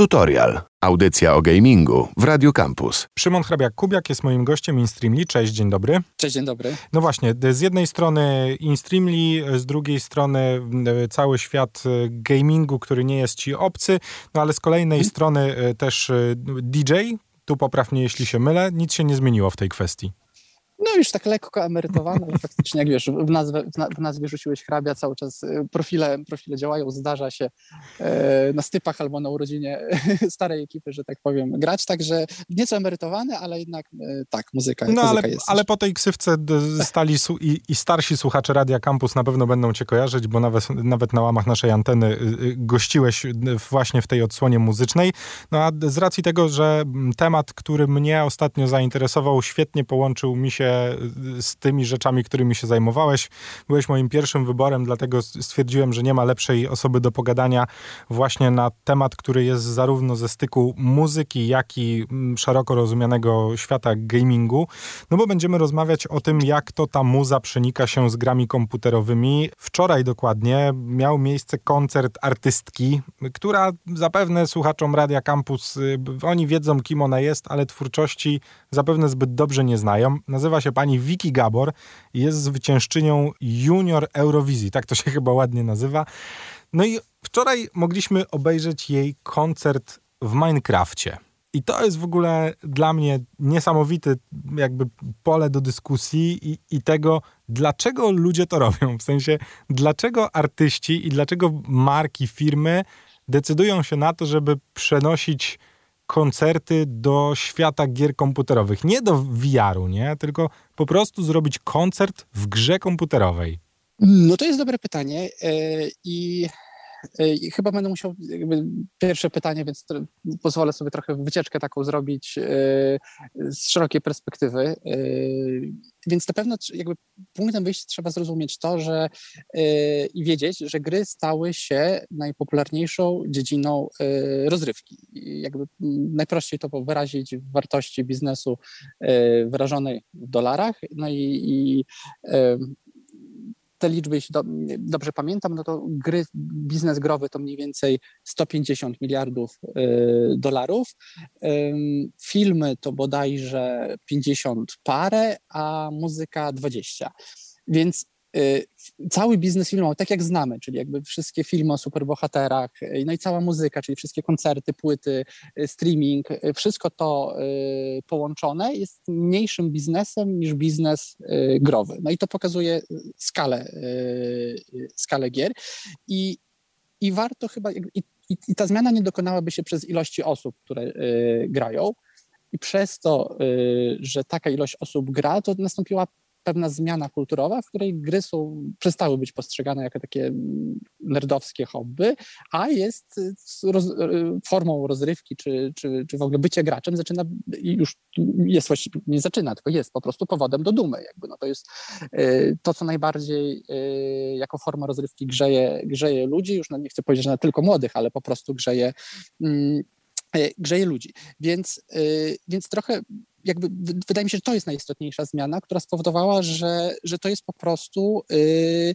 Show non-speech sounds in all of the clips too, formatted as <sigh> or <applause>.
Tutorial. Audycja o gamingu w Radio Campus. Szymon Hrabiak-Kubiak jest moim gościem InStreamly. Cześć, dzień dobry. Cześć, dzień dobry. No właśnie, z jednej strony InStreamly, z drugiej strony cały świat e, gamingu, który nie jest ci obcy, no ale z kolejnej hmm. strony e, też e, DJ. Tu popraw mnie, jeśli się mylę. Nic się nie zmieniło w tej kwestii. No już tak lekko emerytowana, faktycznie jak wiesz, w nazwę, w nazwie rzuciłeś hrabia, cały czas y, profile, profile działają, zdarza się e, na stypach albo na urodzinie <laughs> starej ekipy, że tak powiem, grać, także nieco emerytowany, ale jednak e, tak, muzyka, no, muzyka ale, jest. ale po tej ksywce stali i, i, starsi słuchacze Radia Campus na pewno będą cię kojarzyć, bo nawet, nawet na łamach naszej anteny y, y, gościłeś właśnie w tej odsłonie muzycznej. No a z racji tego, że temat, który mnie ostatnio zainteresował, świetnie połączył mi się z tymi rzeczami, którymi się zajmowałeś. Byłeś moim pierwszym wyborem, dlatego stwierdziłem, że nie ma lepszej osoby do pogadania właśnie na temat, który jest zarówno ze styku muzyki, jak i mm, szeroko rozumianego świata gamingu. No bo będziemy rozmawiać o tym, jak to ta muza przenika się z grami komputerowymi. Wczoraj dokładnie miał miejsce koncert artystki, która zapewne słuchaczom Radia Campus, y, oni wiedzą, kim ona jest, ale twórczości zapewne zbyt dobrze nie znają. Nazywa się pani Vicky Gabor i jest zwyciężczynią Junior Eurowizji, tak to się <laughs> chyba ładnie nazywa. No i wczoraj mogliśmy obejrzeć jej koncert w Minecrafcie. I to jest w ogóle dla mnie niesamowite jakby pole do dyskusji i, i tego, dlaczego ludzie to robią. W sensie, dlaczego artyści i dlaczego marki, firmy decydują się na to, żeby przenosić koncerty do świata gier komputerowych. Nie do VR-u, nie? Tylko po prostu zrobić koncert w grze komputerowej. No to jest dobre pytanie e, i i chyba będę musiał pierwsze pytanie, więc pozwolę sobie trochę wycieczkę taką zrobić e, z szerokiej perspektywy. E, więc na pewno jakby punktem wyjścia trzeba zrozumieć to, że e, i wiedzieć, że gry stały się najpopularniejszą dziedziną rozrywki. Jakby najprościej to wyrazić w wartości biznesu wyrażonej w dolarach. No i, i te liczby, jeśli do, dobrze pamiętam, no to gry, biznes growy to mniej więcej 150 miliardów y, dolarów. Y, filmy to bodajże 50 parę, a muzyka 20. Więc cały biznes filmowy, tak jak znamy, czyli jakby wszystkie filmy o superbohaterach, y, no i cała muzyka, czyli wszystkie koncerty, płyty, y, streaming, wszystko to połączone jest mniejszym biznesem niż biznes growy. No i to pokazuje skalę, skalę gier i, i warto chyba, i, i ta zmiana nie dokonałaby się przez ilości osób, które grają, i przez to, że taka ilość osób gra, to nastąpiła pewna zmiana kulturowa, w której gry są, przestały być postrzegane jako takie nerdowskie hobby, a jest y, roz, y, formą rozrywki, czy, czy, czy w ogóle bycie graczem zaczyna już jest właściwie, nie zaczyna, tylko jest po prostu powodem do dumy. Jakby. No to jest y, to, co najbardziej jako forma rozrywki grzeje, grzeje ludzi, już no nie chcę powiedzieć, że tylko młodych, ale po prostu grzeje mm, grzeje ludzi. Więc, więc trochę jakby wydaje mi się, że to jest najistotniejsza zmiana, która spowodowała, że, że to jest po prostu yy,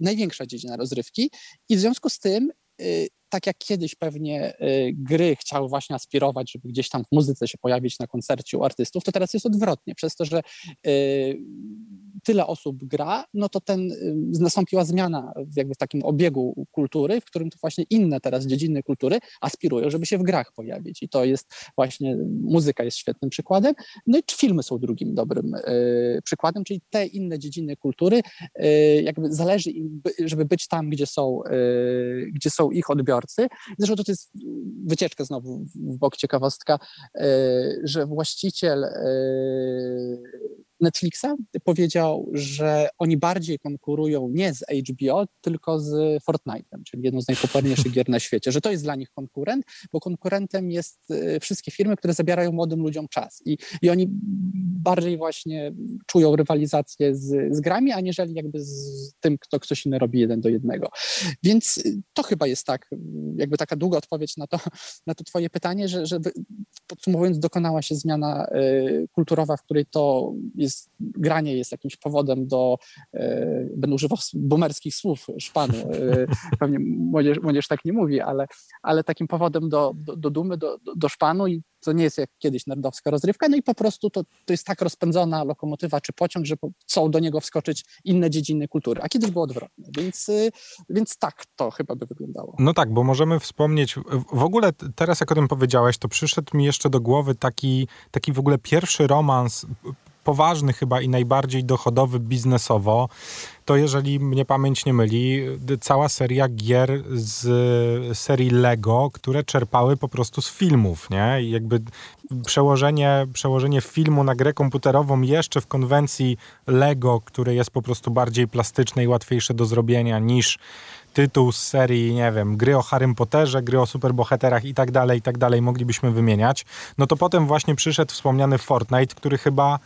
największa dziedzina rozrywki. I w związku z tym yy, tak jak kiedyś pewnie y, gry chciały właśnie aspirować, żeby gdzieś tam w muzyce się pojawić na koncercie u artystów, to teraz jest odwrotnie. Przez to, że y, tyle osób gra, no to ten, y, nastąpiła zmiana jakby w takim obiegu kultury, w którym to właśnie inne teraz dziedziny kultury aspirują, żeby się w grach pojawić. I to jest właśnie, muzyka jest świetnym przykładem, no i filmy są drugim dobrym przykładem, czyli te inne dziedziny kultury, jakby zależy im, żeby być tam, gdzie są, gdzie są ich odbiorcy, odbiorcy. Zresztą to jest wycieczka znowu w bok ciekawostka, e, że właściciel e, Netflixa powiedział, że oni bardziej konkurują nie z HBO, tylko z Fortnite'em, czyli jedną z najpopularniejszych gier na świecie, że to jest dla nich konkurent, bo konkurentem jest e, wszystkie firmy, które zabierają młodym ludziom czas i, i oni bardziej właśnie czują rywalizację z, z grami, aniżeli jakby z tym, kto ktoś inny robi jeden do jednego. Więc to chyba jest tak, jakby taka długa odpowiedź na to, na to twoje pytanie, że, że podsumowując, dokonała się zmiana y, kulturowa, w której to jest jest, granie jest jakimś powodem do, będę używał boomerskich słów, szpanu, <laughs> pewnie młodzież, młodzież tak nie mówi, ale, ale takim powodem do, do, do dumy, do, do szpanu i to nie jest jak kiedyś nerdowska rozrywka, no i po prostu to, to jest tak rozpędzona lokomotywa czy pociąg, że chcą do niego wskoczyć inne dziedziny kultury, a kiedyś było odwrotnie, więc, y, więc tak to chyba by wyglądało. No tak, bo możemy wspomnieć, w ogóle teraz jak o tym powiedziałeś, to przyszedł mi jeszcze do głowy taki, taki w ogóle pierwszy romans poważny chyba i najbardziej dochodowy biznesowo, to jeżeli mnie pamięć nie myli, cała seria gier z serii Lego, które czerpały po prostu z filmów, nie? I jakby przełożenie, przełożenie filmu na grę komputerową jeszcze w konwencji Lego, które jest po prostu bardziej plastyczne i łatwiejsze do zrobienia niż tytuł z serii, nie wiem, gry o Harrym Potterze, gry o superbohaterach i tak dalej, i tak dalej, moglibyśmy wymieniać, no to potem właśnie przyszedł wspomniany Fortnite, który chyba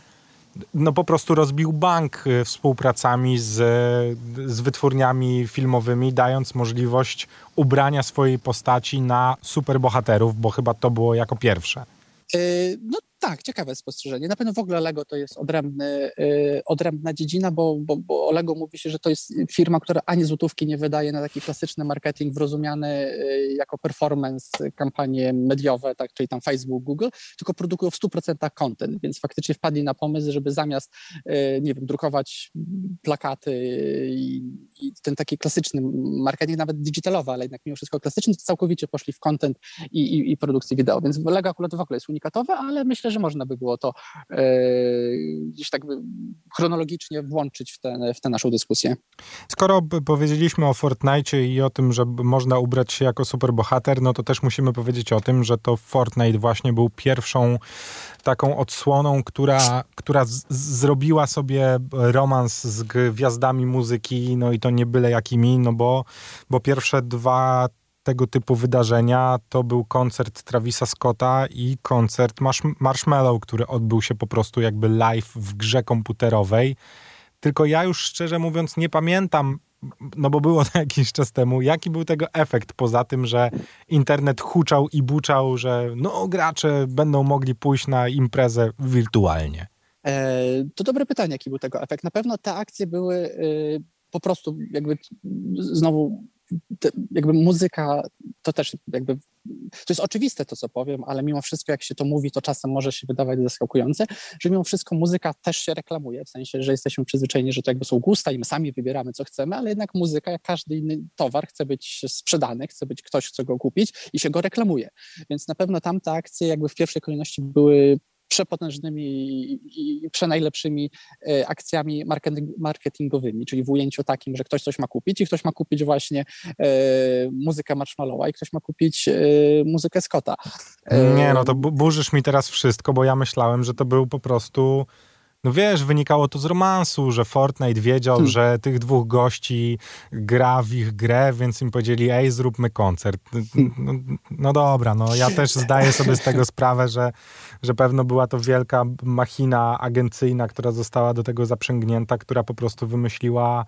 no po prostu rozbił bank y, współpracami z, z wytwórniami filmowymi, dając możliwość ubrania swojej postaci na superbohaterów, bo chyba to było jako pierwsze. Y, no tak, ciekawe spostrzeżenie. Na pewno w ogóle Lego to jest odrębny, yy, odrębna dziedzina, bo, bo, bo o Lego mówi się, że to jest firma, która ani złotówki nie wydaje na taki klasyczny marketing wyrozumiany yy, jako performance, kampanie mediowe, tak, czyli tam Facebook, Google, tylko produkują w 100% content, więc faktycznie wpadli na pomysł, żeby zamiast, nie wiem, drukować plakaty i, i, ten taki klasyczny marketing, nawet digitalowy, ale jednak mimo wszystko klasyczny, całkowicie poszli w content i, i, i produkcję wideo, więc Lego akurat w ogóle jest unikatowe, ale myślę, myślę, można by było to e, gdzieś tak chronologicznie włączyć w tę w naszą dyskusję. Skoro powiedzieliśmy o Fortnite i o tym, że można ubrać się jako superbohater, no to też musimy powiedzieć o tym, że to Fortnite właśnie był pierwszą taką odsłoną, która, która zrobiła sobie romans z gwiazdami muzyki, no i to nie byle jakimi, no bo, bo pierwsze dwa tego typu wydarzenia to był koncert Travisa Scotta i koncert Marsh Marshmallow, który odbył się po prostu jakby live w grze komputerowej. Tylko ja już szczerze mówiąc nie pamiętam, no bo było to <laughs> jakiś czas temu, jaki był tego efekt poza tym, że internet huczał i buczał, że no gracze będą mogli pójść na imprezę wirtualnie. E, to dobre pytanie, jaki był tego efekt. Na pewno te akcje były y, po prostu jakby znowu jakby muzyka to też jakby, to jest oczywiste to, co powiem, ale mimo wszystko jak się to mówi, to czasem może się wydawać zaskakujące, że mimo wszystko muzyka też się reklamuje, w sensie, że jesteśmy przyzwyczajeni, że to jakby są gusta i my sami wybieramy, co chcemy, ale jednak muzyka, jak każdy inny towar, chce być sprzedany, chce być ktoś, chce go kupić i się go reklamuje. Więc na pewno tamte akcje jakby w pierwszej kolejności były przepotężnymi i przenajlepszymi e, akcjami marketingowymi, czyli w ujęciu takim, że ktoś coś ma kupić i ktoś ma kupić właśnie e, muzykę Marshmallowa i ktoś ma kupić e, muzykę Scotta. Nie, no to burzysz mi teraz wszystko, bo ja myślałem, że to był po prostu no wiesz, wynikało to z romansu, że Fortnite wiedział, hmm. że tych dwóch gości gra w ich grę, więc im powiedzieli, ej, zróbmy koncert. Hmm. No, no, dobra, no ja też zdaję sobie z tego sprawę, że, że pewno była to wielka machina agencyjna, która została do tego zaprzęgnięta, która po prostu wymyśliła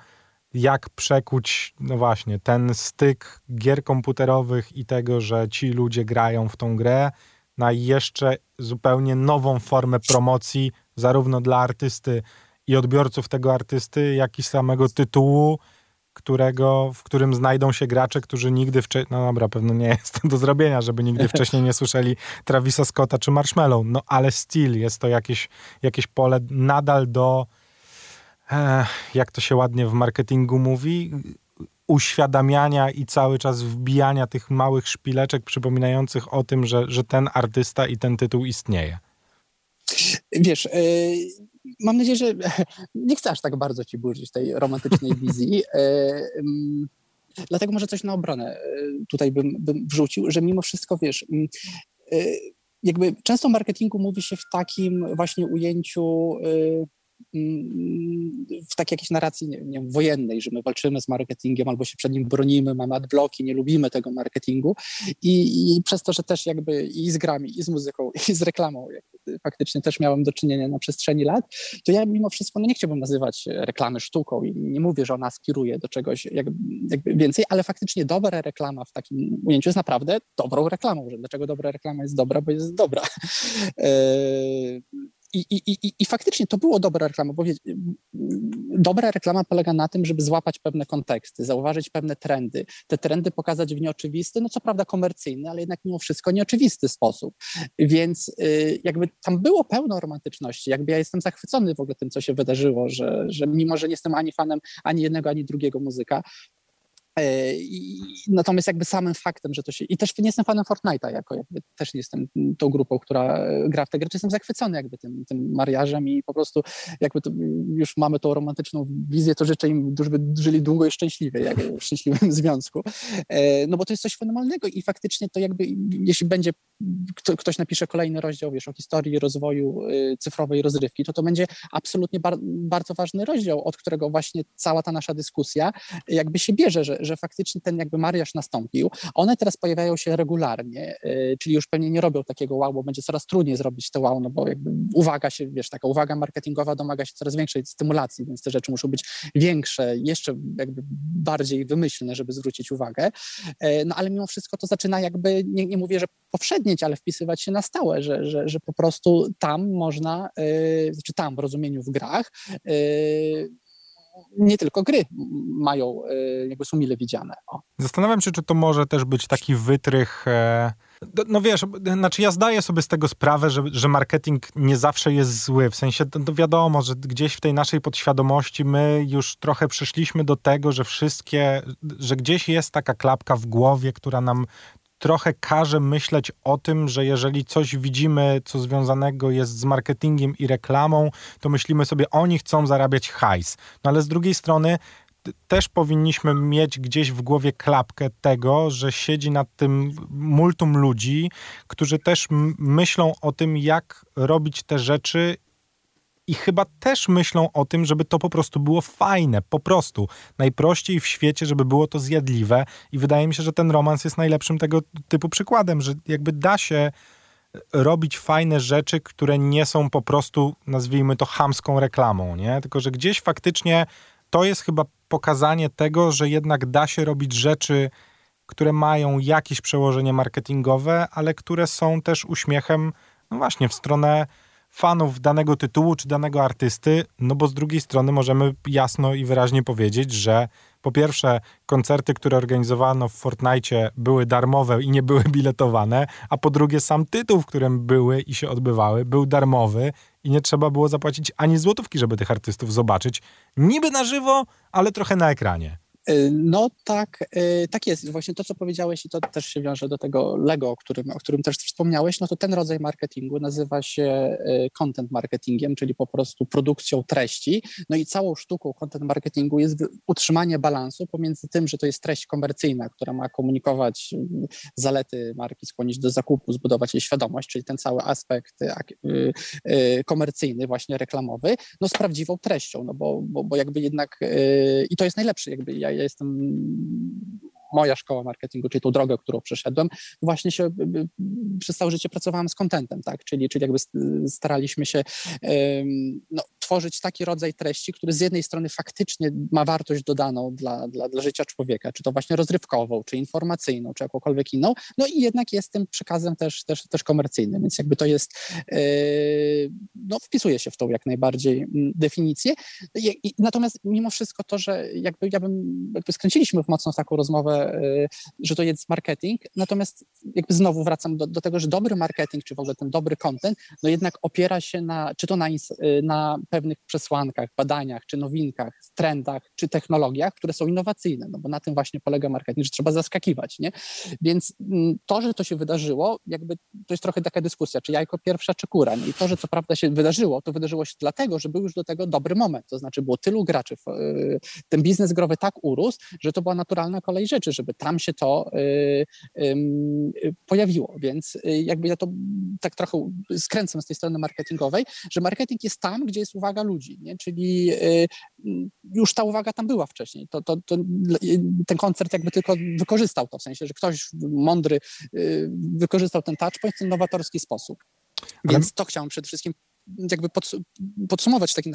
jak przekuć, no właśnie, ten styk gier komputerowych i tego, że ci ludzie grają w tą grę na jeszcze zupełnie nową formę promocji, zarówno dla artysty i odbiorców tego artysty, jak i samego tytułu, którego, w którym znajdą się gracze, którzy nigdy wcześniej, no dobra, pewno nie <laughs> jest to do zrobienia, żeby nigdy wcześniej nie słyszeli Travisa Scotta czy Marshmallow, no ale still jest to jakieś, jakieś pole nadal do, eh, jak to się ładnie w marketingu mówi, uświadamiania i cały czas wbijania tych małych szpileczek przypominających o tym, że, że ten artysta i ten tytuł istnieje. Wiesz, e, mam nadzieję, że <laughs> nie chcę aż tak bardzo ci burzyć tej romantycznej <laughs> wizji. E, mm, dlatego może coś na obronę e, tutaj bym, bym wrzucił, że mimo wszystko, wiesz, mm, jakby często w marketingu mówi się w takim właśnie ujęciu w takiej jakiejś narracji nie, nie wojennej, że my walczymy z marketingiem albo się przed nim bronimy, mamy adblocki, nie lubimy tego marketingu i, i przez to, że też jakby i z grami, i z muzyką, <laughs> i z reklamą faktycznie też miałem do czynienia na przestrzeni lat, to ja mimo wszystko no nie chciałbym nazywać reklamy sztuką i nie mówię, że ona skieruje do czegoś jakby, jakby więcej, ale faktycznie dobra reklama w takim ujęciu jest naprawdę dobrą reklamą. Że dlaczego dobra reklama jest dobra? Bo jest dobra. <laughs> I, i, i, I faktycznie to było dobra reklama, bo wie, dobra reklama polega na tym, żeby złapać pewne konteksty, zauważyć pewne trendy, te trendy pokazać w nieoczywisty, no co prawda komercyjny, ale jednak mimo wszystko nieoczywisty sposób. Więc y, jakby tam było pełno romantyczności, jakby ja jestem zachwycony w ogóle tym, co się wydarzyło, że, że mimo, że nie jestem ani fanem ani jednego, ani drugiego muzyka, E, natomiast jakby samym faktem, że to się... I też nie jestem fanem Fortnite'a, jako jakby też nie jestem tą grupą, która e, gra w te gry, czy jestem zachwycony jakby tym, tym mariażem i po prostu jakby to, już mamy tą romantyczną wizję, to życzę im, żeby żyli długo i szczęśliwie, jak w szczęśliwym <laughs> związku. E, no bo to jest coś fenomenalnego i faktycznie to jakby, jeśli będzie ktoś napisze kolejny rozdział, wiesz, o historii rozwoju cyfrowej rozrywki, to to będzie absolutnie bar bardzo ważny rozdział, od którego właśnie cała ta nasza dyskusja jakby się bierze, że, że faktycznie ten jakby mariaż nastąpił. One teraz pojawiają się regularnie, y, czyli już pewnie nie robią takiego wow, bo będzie coraz trudniej zrobić to wow, no bo jakby uwaga się, wiesz, taka uwaga marketingowa domaga się coraz większej stymulacji, więc te rzeczy muszą być większe, jeszcze jakby bardziej wymyślne, żeby zwrócić uwagę. E, no ale mimo wszystko to zaczyna jakby, nie, nie mówię, że powszednieć, ale wpisywać się na stałe, że, że, że po prostu tam można, yy, znaczy tam w rozumieniu w grach, nie tylko gry mają, e, jakby są mile widziane. O. Zastanawiam się, czy to może też być taki wytrych. E, no wiesz, znaczy ja zdaję sobie z tego sprawę, że, że marketing nie zawsze jest zły. W sensie to, to wiadomo, że gdzieś w tej naszej podświadomości my już trochę przyszliśmy do tego, że wszystkie, że gdzieś jest taka klapka w głowie, która nam trochę każe myśleć o tym, że jeżeli coś widzimy, co związanego jest z marketingiem i reklamą, to myślimy sobie, oni chcą zarabiać hajs. No ale z drugiej strony też powinniśmy mieć gdzieś w głowie klapkę tego, że siedzi nad tym multum ludzi, którzy też myślą o tym, jak robić te rzeczy i chyba też myślą o tym, żeby to po prostu było fajne, po prostu. Najprościej w świecie, żeby było to zjadliwe i wydaje mi się, że ten romans jest najlepszym tego typu przykładem, że jakby da się robić fajne rzeczy, które nie są po prostu, nazwijmy to, hamską reklamą, nie? Tylko, że gdzieś faktycznie to jest chyba pokazanie tego, że jednak da się robić rzeczy, które mają jakieś przełożenie marketingowe, ale które są też uśmiechem, no właśnie, w stronę fanów danego tytułu czy danego artysty, no bo z drugiej strony możemy jasno i wyraźnie powiedzieć, że po pierwsze koncerty, które organizowano w Fortnite były darmowe i nie były <laughs> biletowane, a po drugie sam tytuł, w którym były i się odbywały, był darmowy i nie trzeba było zapłacić ani złotówki, żeby tych artystów zobaczyć. Niby na żywo, ale trochę na ekranie. Y, no tak, y, tak jest. Właśnie to, co powiedziałeś i to też się wiąże do tego Lego, o którym, o którym też wspomniałeś, no to ten rodzaj marketingu nazywa się y, content marketingiem, czyli po prostu produkcją treści. No i całą sztuką content marketingu jest utrzymanie balansu pomiędzy tym, że to jest treść komercyjna, która ma komunikować zalety marki, skłonić do zakupu, zbudować jej świadomość, czyli ten cały aspekt komercyjny, właśnie reklamowy, no z prawdziwą treścią, no bo, bo, bo jakby jednak i to jest najlepszy jakby ja jestem moja szkoła marketingu, czyli tą drogę, którą przeszedłem, właśnie się przez całe życie pracowałem z contentem, tak, czyli, czyli jakby staraliśmy się no, tworzyć taki rodzaj treści, który z jednej strony faktycznie ma wartość dodaną dla, dla, dla życia człowieka, czy to właśnie rozrywkową, czy informacyjną, czy jakąkolwiek inną, no i jednak jest tym przekazem też, też, też komercyjnym, więc jakby to jest, no wpisuje się w tą jak najbardziej definicję. Natomiast mimo wszystko to, że jakby ja bym, jakby skręciliśmy w mocno taką rozmowę Y, że to jest marketing. Natomiast jakby znowu wracam do, do tego, że dobry marketing, czy w ogóle ten dobry content, no jednak opiera się na, czy to na, y, na pewnych przesłankach, badaniach, czy nowinkach, trendach, czy technologiach, które są innowacyjne, no bo na tym właśnie polega marketing, że trzeba zaskakiwać, nie? Więc mm, to, że to się wydarzyło, jakby to jest trochę taka dyskusja, czy jajko pierwsza, czy kura. No I to, że co prawda się wydarzyło, to wydarzyło się dlatego, że był już do tego dobry moment, to znaczy było tylu graczy, y, ten biznes growy tak urósł, że to była naturalna kolej rzeczy, żeby tam się to y, y, pojawiło. Więc jakby ja to tak trochę skręcam z tej strony marketingowej, że marketing jest tam, gdzie jest uwaga ludzi, nie? czyli już ta uwaga tam była wcześniej. To, to, to, ten koncert jakby tylko wykorzystał to, w sensie, że ktoś mądry wykorzystał ten touchpoint w ten nowatorski sposób. Więc Ale... to chciałem przede wszystkim jakby podsumować, taki,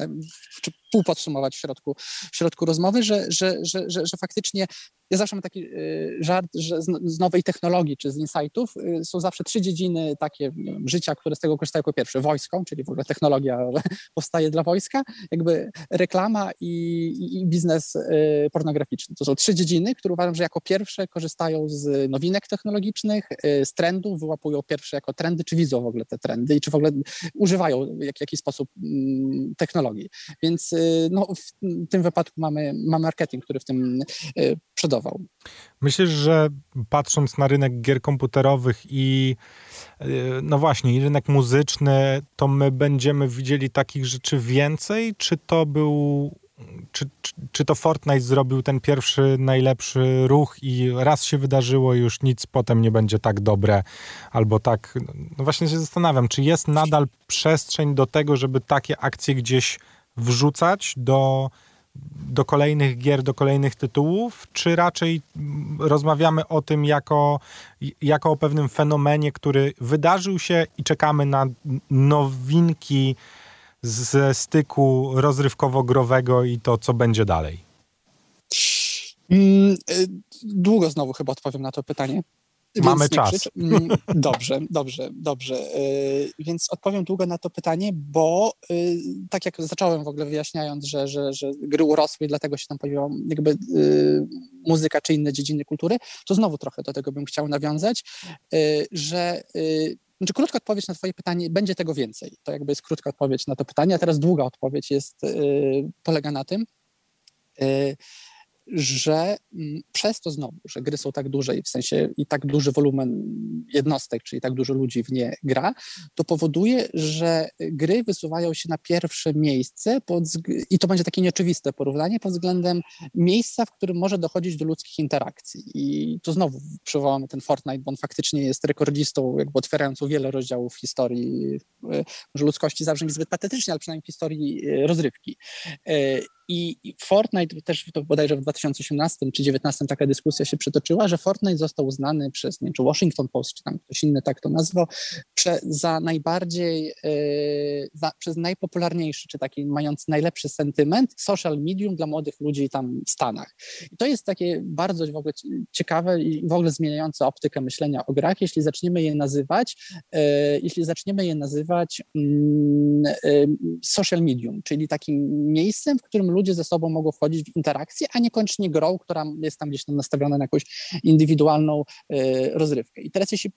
czy półpodsumować w środku, w środku rozmowy, że, że, że, że faktycznie ja zawsze mam taki y, żart, że z, nowej technologii czy z insightów y, są zawsze trzy dziedziny takie wiem, życia, które z tego korzystają jako pierwsze. Wojsko, czyli w ogóle technologia <laughs> powstaje dla wojska, jakby reklama i, i, biznes y, pornograficzny. To są trzy dziedziny, które uważam, że jako pierwsze korzystają z nowinek technologicznych, z trendów, wyłapują pierwsze jako trendy, czy widzą w ogóle te trendy i czy w ogóle używają w jakiś sposób mm, technologii. Więc no, w tym wypadku mamy, mamy marketing, który w tym przodował Myślę, że patrząc na rynek gier komputerowych i e, no właśnie, rynek muzyczny, to my będziemy widzieli takich rzeczy więcej? Czy to był czy, czy, czy, to Fortnite zrobił ten pierwszy najlepszy ruch i raz się wydarzyło, już nic potem nie będzie tak dobre, albo tak. No właśnie się zastanawiam, czy jest nadal przestrzeń do tego, żeby takie akcje gdzieś wrzucać do do kolejnych gier, do kolejnych tytułów, czy raczej rozmawiamy o tym jako, jako o pewnym fenomenie, który wydarzył się i czekamy na nowinki ze styku rozrywkowo-growego i to, co będzie dalej? Mm, y, długo znowu chyba odpowiem na to pytanie. Mamy czas. Mm, dobrze, dobrze, dobrze. Y, więc odpowiem długo na to pytanie, bo y, tak jak zacząłem w ogóle wyjaśniając, że, że, że gry urosły i dlatego się tam pojawiła jakby y, muzyka czy inne dziedziny kultury, to znowu trochę do tego bym chciał nawiązać, że znaczy, krótka odpowiedź na Twoje pytanie, będzie tego więcej. To jakby jest krótka odpowiedź na to pytanie, a teraz długa odpowiedź jest, polega na tym, że mm, przez to znowu, że gry są tak duże i w sensie i tak duży wolumen jednostek, czyli tak dużo ludzi w nie gra, to powoduje, że gry wysuwają się na pierwsze miejsce pod, i to będzie takie nieoczywiste porównanie pod względem miejsca, w którym może dochodzić do ludzkich interakcji. I to znowu przywołamy ten Fortnite, bo on faktycznie jest rekordzistą, jakby otwierającą wiele rozdziałów historii, e, może ludzkości zawsze zbyt patetycznie, ale przynajmniej historii e, rozrywki. I Fortnite, też to bodajże w 2018 czy 2019 taka dyskusja się przetoczyła, że Fortnite został uznany przez, nie czy Washington Post, czy tam ktoś inny tak to nazwał, prze, za najbardziej, yy, za, przez najpopularniejszy, czy taki mający najlepszy sentyment social medium dla młodych ludzi tam w Stanach. I to jest takie bardzo w ogóle ciekawe i w ogóle zmieniające optykę myślenia o grach, jeśli zaczniemy je nazywać, yy, jeśli zaczniemy je nazywać yy, social medium, czyli takim miejscem, w którym ludzie ze sobą mogą wchodzić w interakcję, a niekoniecznie grą, która jest tam gdzieś tam nastawiona na jakąś indywidualną y, rozrywkę. I teraz jeśli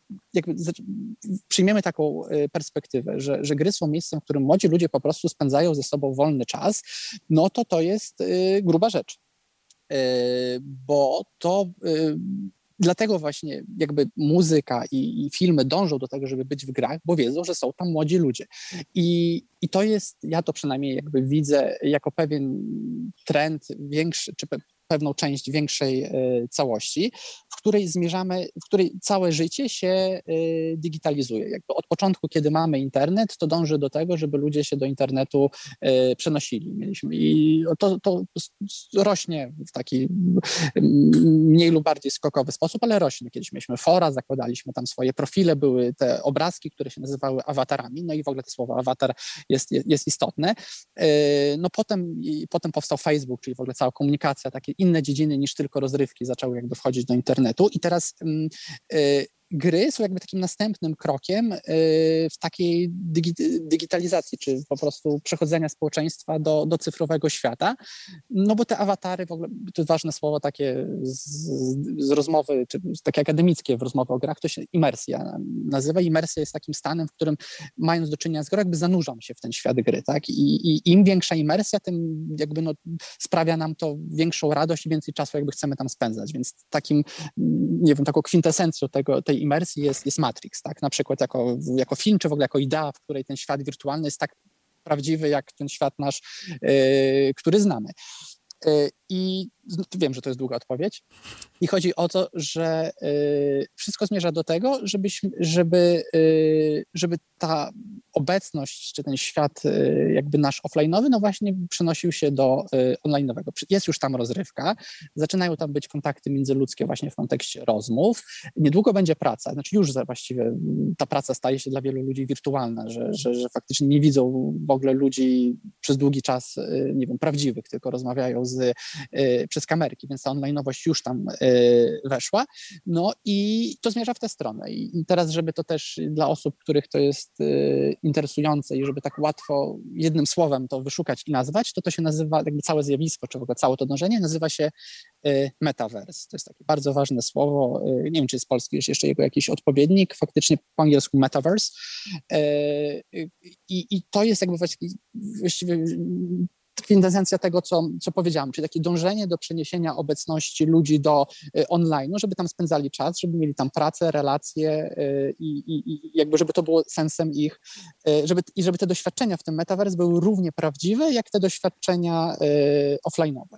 przyjmiemy taką y, perspektywę, że, że gry są miejscem, w którym młodzi ludzie po prostu spędzają ze sobą wolny czas, no to to jest y, gruba rzecz bo to dlatego właśnie jakby muzyka i, i, filmy dążą do tego, żeby być w grach, bo wiedzą, że są tam młodzi ludzie. I, I to jest, ja to przynajmniej jakby widzę jako pewien trend większy, czy pewną część większej e, całości, w której zmierzamy, w której całe życie się e, digitalizuje. Jakby od początku, kiedy mamy internet, to dąży do tego, żeby ludzie się do internetu e, przenosili. Mieliśmy, I to, to rośnie w taki mniej lub bardziej skokowy sposób, ale rośnie. Kiedyś mieliśmy fora, zakładaliśmy tam swoje profile, były te obrazki, które się nazywały awatarami, no i w ogóle to słowo awatar jest, jest, istotne. No potem, potem powstał Facebook, czyli w ogóle cała komunikacja, takie inne dziedziny niż tylko rozrywki zaczęły jakby wchodzić do internetu. I teraz mm, y, gry są jakby takim następnym krokiem y, w takiej digitalizacji, czy po prostu przechodzenia społeczeństwa do, do cyfrowego świata. No bo te awatary, w ogóle, to ważne słowo takie z, z rozmowy, czy takie akademickie w rozmowie o grach, to się imersja nazywa. Imersja jest takim stanem, w którym mając do czynienia z grą, jakby zanurzam się w ten świat gry, tak? I, i im większa imersja, tym jakby no, sprawia nam to większą radość i więcej czasu jakby chcemy tam spędzać, więc takim, nie wiem, taką kwintesencją tego, tej imersji jest, jest Matrix, tak? Na przykład jako, jako film, czy w ogóle jako idea, w której ten świat wirtualny jest tak prawdziwy, jak ten świat nasz, yy, który znamy. I wiem, że to jest długa odpowiedź. I chodzi o to, że yy, wszystko zmierza do tego, żebyśmy, żeby, yy, żeby ta obecność, czy ten świat y, jakby nasz offline'owy, no właśnie przenosił się do y, online'owego. Jest już tam rozrywka, zaczynają tam być kontakty międzyludzkie właśnie w kontekście rozmów. Niedługo będzie praca, znaczy już właściwie ta praca staje się dla wielu ludzi wirtualna, że, że, że faktycznie nie widzą w ogóle ludzi przez długi czas, y, nie wiem, prawdziwych, tylko rozmawiają z, przez kamerki, więc ta online'owość już tam weszła. No i to zmierza w tę stronę. I teraz, żeby to też dla osób, których to jest interesujące i żeby tak łatwo jednym słowem to wyszukać i nazwać, to to się nazywa, jakby całe zjawisko, czy w ogóle całe to dążenie nazywa się metaverse. To jest takie bardzo ważne słowo. Nie wiem, czy jest polski jest jeszcze jego jakiś odpowiednik, faktycznie po angielsku metaverse. I, i to jest jakby właściwie kwintesencja tego, co, co powiedziałam, czyli takie dążenie do przeniesienia obecności ludzi do y, online, żeby tam spędzali czas, żeby mieli tam pracę, relacje y, i, i, i jakby żeby to było sensem ich, y, żeby, i żeby te doświadczenia w tym metaverse były równie prawdziwe, jak te doświadczenia offline'owe.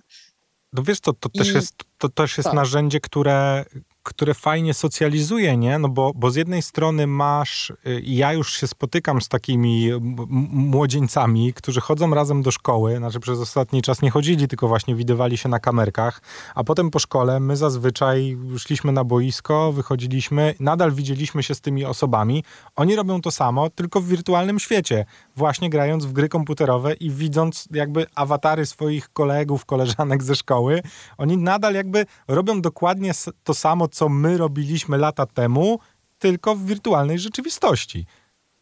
No wiesz, to, to, I, też, jest, to też jest tak. narzędzie, które które fajnie socjalizuje, nie? No bo, bo z jednej strony masz, y, ja już się spotykam z takimi młodzieńcami, którzy chodzą razem do szkoły, znaczy przez ostatni czas nie chodzili, tylko właśnie widywali się na kamerkach, a potem po szkole my zazwyczaj szliśmy na boisko, wychodziliśmy, nadal widzieliśmy się z tymi osobami. Oni robią to samo, tylko w wirtualnym świecie, właśnie grając w gry komputerowe i widząc jakby awatary swoich kolegów, koleżanek ze szkoły. Oni nadal jakby robią dokładnie to samo, co my robiliśmy lata temu, tylko w wirtualnej rzeczywistości.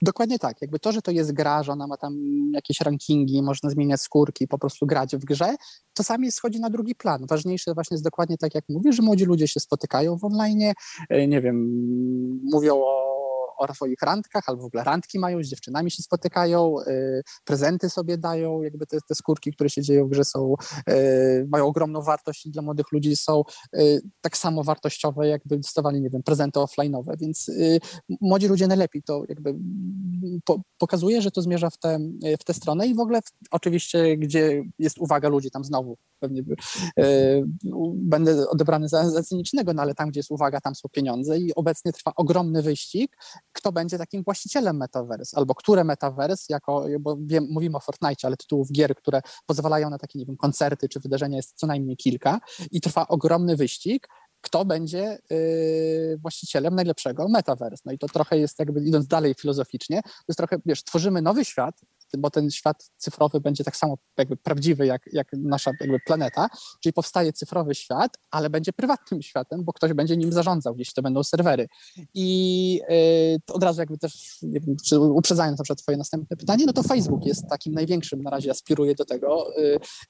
Dokładnie tak. Jakby to, że to jest gra, że ona ma tam jakieś rankingi, można zmieniać skórki, po prostu grać w grze, czasami schodzi na drugi plan. Ważniejsze właśnie jest dokładnie tak, jak mówisz, że młodzi ludzie się spotykają w online, e, nie wiem, mówią o o swoich randkach, albo w ogóle randki mają, z dziewczynami się spotykają, y, prezenty sobie dają, jakby te, te skórki, które się dzieją grze są, y, mają ogromną wartość i dla młodych ludzi są y, tak samo wartościowe, jakby dostawali, nie wiem, prezenty offline'owe, więc młodzi ludzie najlepiej to jakby po, pokazuje, że to zmierza w tę w stronę i w ogóle w, oczywiście, gdzie jest uwaga ludzi, tam znowu pewnie będę odebrany za, za cynicznego, no ale tam, gdzie jest uwaga, tam są pieniądze i obecnie trwa ogromny wyścig, kto będzie takim właścicielem metaverse, albo które metaverse, jako, bo wiem, mówimy o Fortnite, ale tytułów gier, które pozwalają na takie, nie wiem, koncerty czy wydarzenia jest co najmniej kilka i trwa ogromny wyścig, kto będzie yy, właścicielem najlepszego metaverse. No i to trochę jest jakby idąc dalej filozoficznie, to jest trochę, wiesz, tworzymy nowy świat, bo ten świat cyfrowy będzie tak samo jakby prawdziwy jak, jak nasza jakby planeta, czyli powstaje cyfrowy świat, ale będzie prywatnym światem, bo ktoś będzie nim zarządzał, jeśli to będą serwery. I yy, od razu jakby też, nie wiem, czy uprzedzając na przykład twoje następne pytanie, no to Facebook jest takim największym, na razie aspiruje do tego,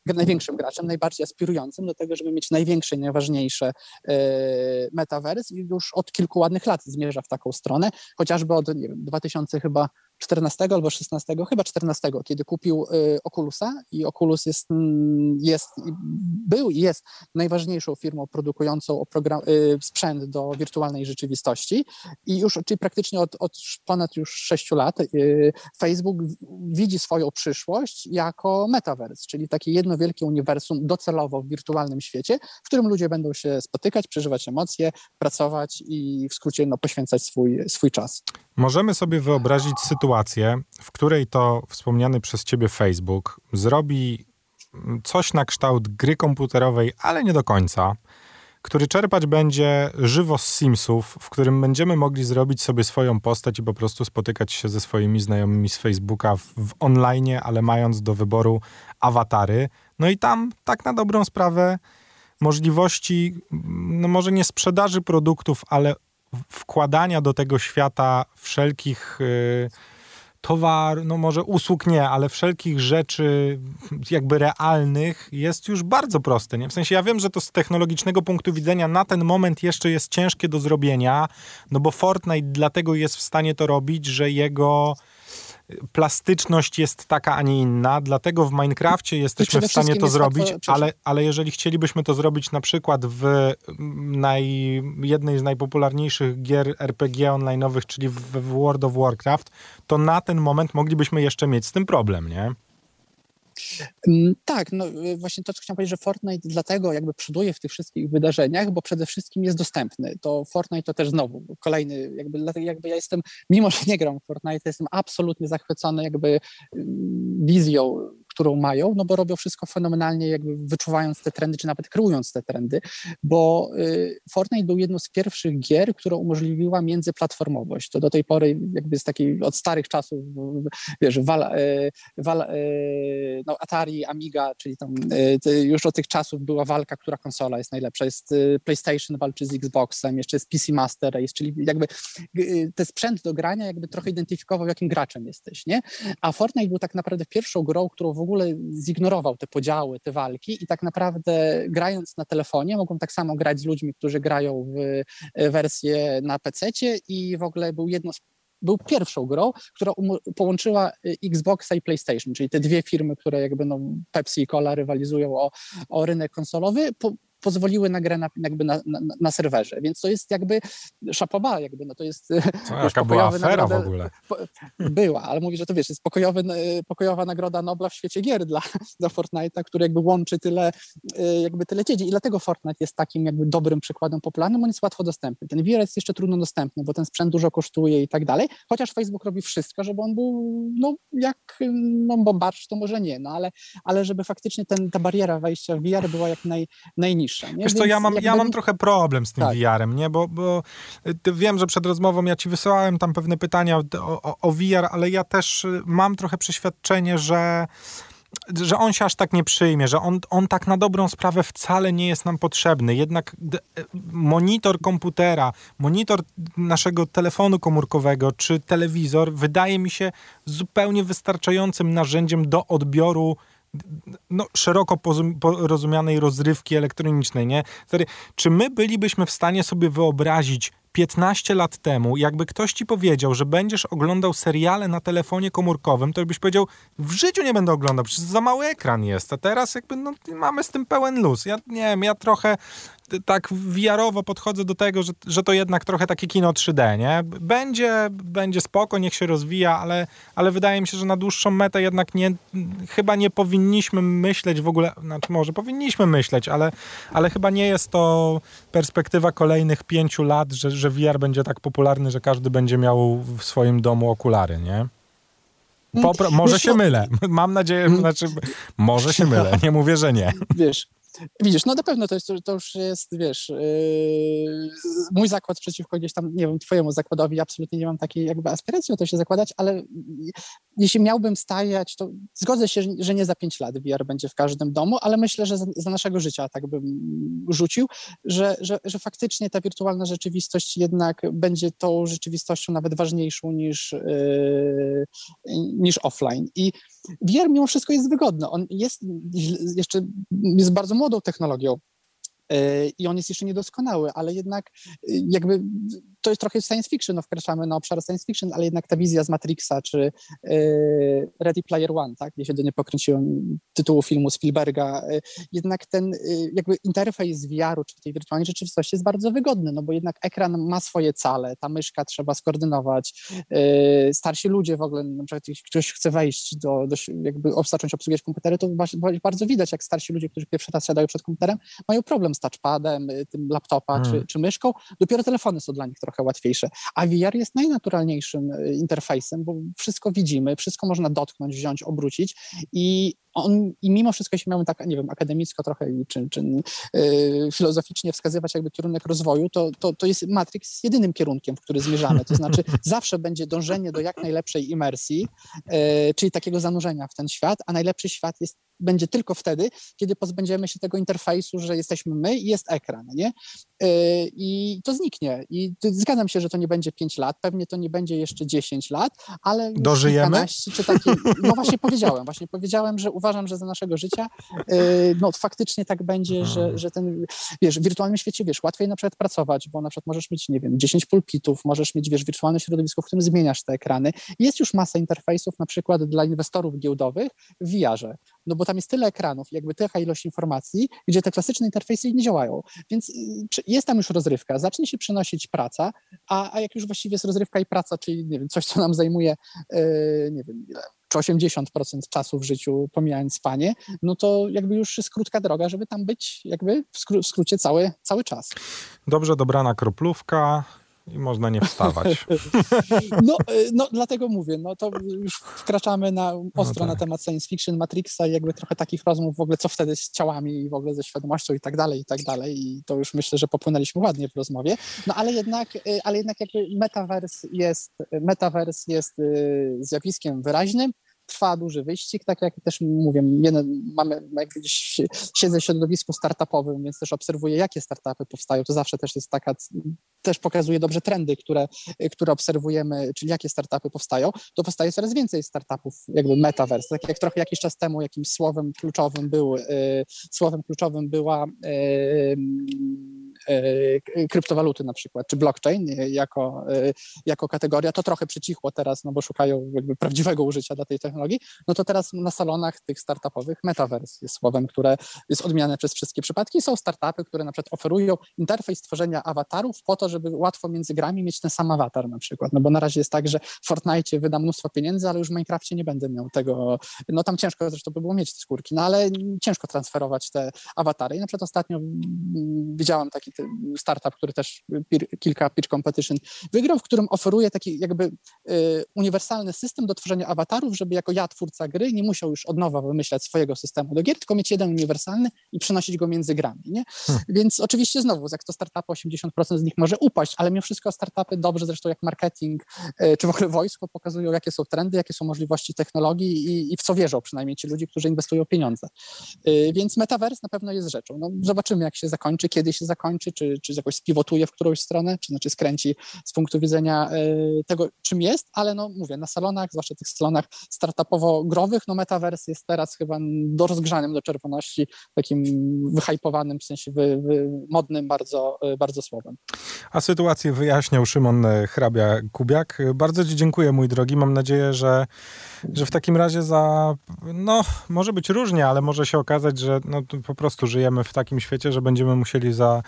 yy, największym graczem, najbardziej aspirującym do tego, żeby mieć największe i najważniejsze yy, metaverse i już od kilku ładnych lat zmierza w taką stronę, chociażby od, nie wiem, 2000 chyba 14 albo 16, chyba 14, kiedy kupił y, Oculusa i Oculus jest, mm, jest był i jest najważniejszą firmą produkującą y, sprzęt do wirtualnej rzeczywistości i już, czyli praktycznie od, od ponad już 6 lat y, Facebook widzi swoją przyszłość jako metaverse, czyli takie jedno wielkie uniwersum docelowo w wirtualnym świecie, w którym ludzie będą się spotykać, przeżywać emocje, pracować i w skrócie no, poświęcać swój, swój czas. Możemy sobie wyobrazić sytuację, w której to wspomniany przez ciebie Facebook zrobi coś na kształt gry komputerowej, ale nie do końca, który czerpać będzie żywo z Simsów, w którym będziemy mogli zrobić sobie swoją postać i po prostu spotykać się ze swoimi znajomymi z Facebooka w, w online, ale mając do wyboru awatary. No i tam tak na dobrą sprawę możliwości, no może nie sprzedaży produktów, ale wkładania do tego świata wszelkich y, towar, no może usług nie, ale wszelkich rzeczy jakby realnych jest już bardzo proste. Nie? W sensie ja wiem, że to z technologicznego punktu widzenia na ten moment jeszcze jest ciężkie do zrobienia, no bo Fortnite dlatego jest w stanie to robić, że jego plastyczność jest taka, a nie inna, dlatego w Minecrafcie jesteśmy w stanie to zrobić, ale, ale jeżeli chcielibyśmy to zrobić na przykład w naj, jednej z najpopularniejszych gier RPG online'owych, czyli w, w World of Warcraft, to na ten moment moglibyśmy jeszcze mieć z tym problem, nie? Mm, tak, no właśnie to, co chciałem powiedzieć, że Fortnite dlatego jakby przoduje w tych wszystkich wydarzeniach, bo przede wszystkim jest dostępny. To Fortnite to też znowu kolejny, jakby, jakby ja jestem, mimo że nie gram w Fortnite, jestem absolutnie zachwycony jakby mm, wizją którą mają, no bo robią wszystko fenomenalnie, jakby wyczuwając te trendy, czy nawet kreując te trendy, bo y, Fortnite był jedną z pierwszych gier, która umożliwiła międzyplatformowość. To do tej pory jakby z takiej, od starych czasów, wiesz, Val, y, Val, y, no Atari, Amiga, czyli tam już od tych czasów była walka, która konsola jest najlepsza. Jest PlayStation walczy z Xboxem, jeszcze jest PC Master Race, czyli jakby ten sprzęt do grania jakby trochę identyfikował, jakim graczem jesteś, nie? A Fortnite był tak naprawdę pierwszą grą, którą ogóle zignorował te podziały, te walki i tak naprawdę grając na telefonie mogą tak samo grać z ludźmi, którzy grają w e, wersję na PC i w ogóle był jedno z był pierwszą grą, która połączyła e, Xboxa i PlayStation, czyli te dwie firmy, które jakby no Pepsi i Cola rywalizują o, o rynek konsolowy, po, pozwoliły na grę na, jakby na, na, na serwerze, więc to jest jakby szapoba, jakby no to jest... <laughs> Co, wiesz, jaka była afera nagroda, w ogóle? Po, była, ale mówi, że to wiesz, jest pokojowy, pokojowa nagroda Nobla w świecie gier dla, <laughs> dla Fortnite'a, który jakby łączy tyle, y, jakby tyle dziedzin i dlatego Fortnite jest takim jakby dobrym przykładem popularnym, on jest łatwo dostępny. Ten VR jest jeszcze trudno dostępny, bo ten sprzęt dużo kosztuje i tak dalej, chociaż Facebook robi wszystko, żeby on był, no jak no, bombarcz, to może nie, no ale, ale żeby faktycznie ten, ta bariera wejścia w VR była jak naj, najniższa niższa. Nie? Wiesz co, ja mam, ja mam trochę problem z tym tak. VR-em, nie? Bo, bo y, wiem, że przed rozmową ja ci wysłałem tam pewne pytania o, o, o VR, ale ja też y, mam trochę przeświadczenie, że że on się aż tak nie przyjmie, że on, on tak na dobrą sprawę wcale nie jest nam potrzebny. Jednak y, monitor komputera, monitor naszego telefonu komórkowego czy telewizor wydaje mi się zupełnie wystarczającym narzędziem do odbioru no, szeroko rozumianej rozrywki elektronicznej, nie? Czy my bylibyśmy w stanie sobie wyobrazić 15 lat temu, jakby ktoś ci powiedział, że będziesz oglądał seriale na telefonie komórkowym, to byś powiedział, w życiu nie będę oglądał, przecież za mały ekran jest, a teraz jakby no, mamy z tym pełen luz. Ja nie wiem, ja trochę tak wiarowo podchodzę do tego, że, że to jednak trochę takie kino 3D, nie? Będzie, będzie spoko, niech się rozwija, ale, ale wydaje mi się, że na dłuższą metę jednak nie, chyba nie powinniśmy myśleć w ogóle, znaczy może powinniśmy myśleć, ale, ale chyba nie jest to perspektywa kolejnych pięciu lat, że, że VR będzie tak popularny, że każdy będzie miał w swoim domu okulary, nie? Popro może się mylę. <laughs> Mam nadzieję, znaczy, może się mylę. Nie mówię, że nie. Wiesz, Widzisz, no na pewno to, jest, to już jest, wiesz, yy, mój zakład przeciwko gdzieś tam, nie wiem, twojemu zakładowi, absolutnie nie mam takiej jakby aspiracji o to się zakładać, ale jeśli miałbym stajać, to zgodzę się, że nie za pięć lat VR będzie w każdym domu, ale myślę, że za, naszego życia tak bym rzucił, że, że, że faktycznie ta wirtualna rzeczywistość jednak będzie tą rzeczywistością nawet ważniejszą niż, yy, niż offline. I VR mimo wszystko jest wygodny. On jest jeszcze jest bardzo młodą technologią. E, i on jest jeszcze niedoskonały, ale jednak e, jakby to jest trochę science fiction, no wkraczamy na obszar science fiction, ale jednak ta wizja z Matrixa czy e, Ready Player One, tak, gdzie się do nie pokręciłem tytułu filmu Spielberga, jednak ten jakby interfejs VR-u czy tej wirtualnej rzeczywistości jest bardzo wygodny, no bo jednak ekran ma swoje cale, ta myszka trzeba skoordynować, starsi ludzie w ogóle, na przykład jeśli ktoś chce wejść do, do jakby zacząć obsługiwać komputery, to bardzo widać, jak starsi ludzie, którzy pierwszy raz siadają przed komputerem, mają problem z touchpadem, y, tym laptopa hmm. czy, czy myszką, dopiero telefony są dla nich trochę łatwiejsze. A VR jest najnaturalniejszym y, interfejsem, bo wszystko widzimy, wszystko można dotknąć, wziąć, obrócić i on, i mimo wszystko, jeśli miałbym tak, nie wiem, akademicko trochę czy, czy yy, filozoficznie wskazywać jakby kierunek rozwoju, to, to, to jest Matrix jedynym kierunkiem, w który zmierzamy. To znaczy <laughs> zawsze będzie dążenie do jak najlepszej imersji, yy, czyli takiego zanurzenia w ten świat, a najlepszy świat jest będzie tylko wtedy, kiedy pozbędziemy się tego interfejsu, że jesteśmy my i jest ekran, nie? Yy, I to zniknie. I zgadzam się, że to nie będzie 5 lat, pewnie to nie będzie jeszcze 10 lat, ale Dożyjemy? Czy taki, no właśnie powiedziałem, właśnie powiedziałem, że uważam, że za naszego życia yy, no faktycznie tak będzie, że, mhm. że ten, wiesz, w wirtualnym świecie, wiesz, łatwiej na przykład pracować, bo na przykład możesz mieć, nie wiem, 10 pulpitów, możesz mieć, wiesz, wirtualne środowisko, w którym zmieniasz te ekrany. Jest już masa interfejsów na przykład dla inwestorów giełdowych w VR-ze, no bo tam jest tyle ekranów, jakby taka ilość informacji, gdzie te klasyczne interfejsy nie działają. Więc y, jest tam już rozrywka, zacznie się przynosić praca, a, a jak już właściwie jest rozrywka i praca, czyli nie wiem, coś, co nam zajmuje, yy, nie wiem ile, czy 80% czasu w życiu, pomijając spanie, no to jakby już jest krótka droga, żeby tam być jakby w, skró w skrócie cały, cały czas. Dobrze dobrana kroplówka, i można nie wstawać. <laughs> No, e, no dlatego mówię, no to już wkraczamy na ostro no tak. na temat science fiction, Matrixa i jakby trochę takich rozmów w ogóle, co wtedy z ciałami i w ogóle ze świadomością i tak dalej, i tak dalej i to już myślę, że popłynęliśmy ładnie w rozmowie, no ale jednak, e, ale jednak jakby metavers jest, metavers jest e, zjawiskiem wyraźnym, trwa duży wyścig, tak jak też mówię, mamy, jak gdzieś siedzę w środowisku startupowym, więc też obserwuję, jakie startupy powstają, to zawsze też jest taka, też pokazuje dobrze trendy, które, które obserwujemy, czyli jakie startupy powstają, to powstaje coraz więcej startupów, jakby metaverse, tak jak trochę jakiś czas temu jakimś słowem kluczowym był, y, słowem kluczowym była y, y, kryptowaluty na przykład, czy blockchain jako, jako kategoria, to trochę przycichło teraz, no bo szukają jakby prawdziwego użycia dla tej technologii, technologii, no to teraz na salonach tych startupowych metaverse jest słowem, które jest odmieniane przez wszystkie przypadki. Są startupy, które na przykład oferują interfejs tworzenia awatarów po to, żeby łatwo między grami mieć ten sam awatar na przykład. No bo na razie jest tak, że w Fortnite wyda mnóstwo pieniędzy, ale już w Minecrafcie nie będę miał tego. No tam ciężko zresztą by było mieć te skórki, no ale ciężko transferować te awatary. I na przykład ostatnio widziałam taki startup, który też kilka pitch competition wygrał, w którym oferuje taki jakby y, uniwersalny system do tworzenia awatarów, żeby jako ja, twórca gry, nie musiał już od nowa wymyślać swojego systemu do gier, tylko mieć jeden uniwersalny i przenosić go między grami. Nie? Hmm. Więc oczywiście znowu, jak to startupy, 80% z nich może upaść, ale mimo wszystko startupy dobrze, zresztą jak marketing e, czy w ogóle wojsko pokazują, jakie są trendy, jakie są możliwości technologii i, i w co wierzą przynajmniej ci ludzie, którzy inwestują pieniądze. E, więc metaverse na pewno jest rzeczą. No, zobaczymy, jak się zakończy, kiedy się zakończy, czy, czy jakoś spiwotuje w którąś stronę, czy znaczy skręci z punktu widzenia e, tego, czym jest, ale no mówię, na salonach, zwłaszcza tych salonach startupowo-growych, no metaverse jest teraz chyba do rozgrzanym do czerwoności, takim wyhypowanym, w sensie wy, wy, modnym bardzo, bardzo słowem. A sytuację wyjaśniał Szymon Hrabia-Kubiak. Bardzo Ci dziękuję, mój drogi. Mam nadzieję, że, że w takim razie za, no, może być różnie, ale może się okazać, że no, po prostu żyjemy w takim świecie, że będziemy musieli za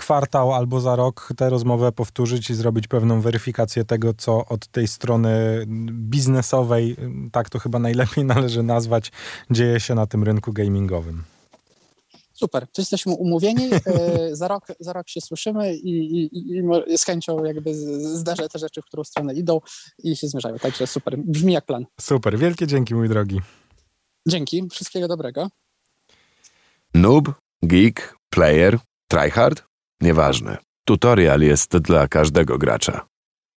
kwartał albo za rok tę rozmowę powtórzyć i zrobić pewną weryfikację tego, co od tej strony biznesowej, tak to chyba najlepiej <laughs> należy nazwać, dzieje się na tym rynku gamingowym. Super, to jesteśmy umówieni, e, za, rok, za rok się słyszymy i, i, i z chęcią jakby zdarzę te rzeczy, w którą stronę idą i się zmierzają. Także super, brzmi jak plan. Super, wielkie dzięki mój drogi. Dzięki, wszystkiego dobrego. Noob, geek, player, tryhard? Nieważne. Tutorial jest dla każdego gracza.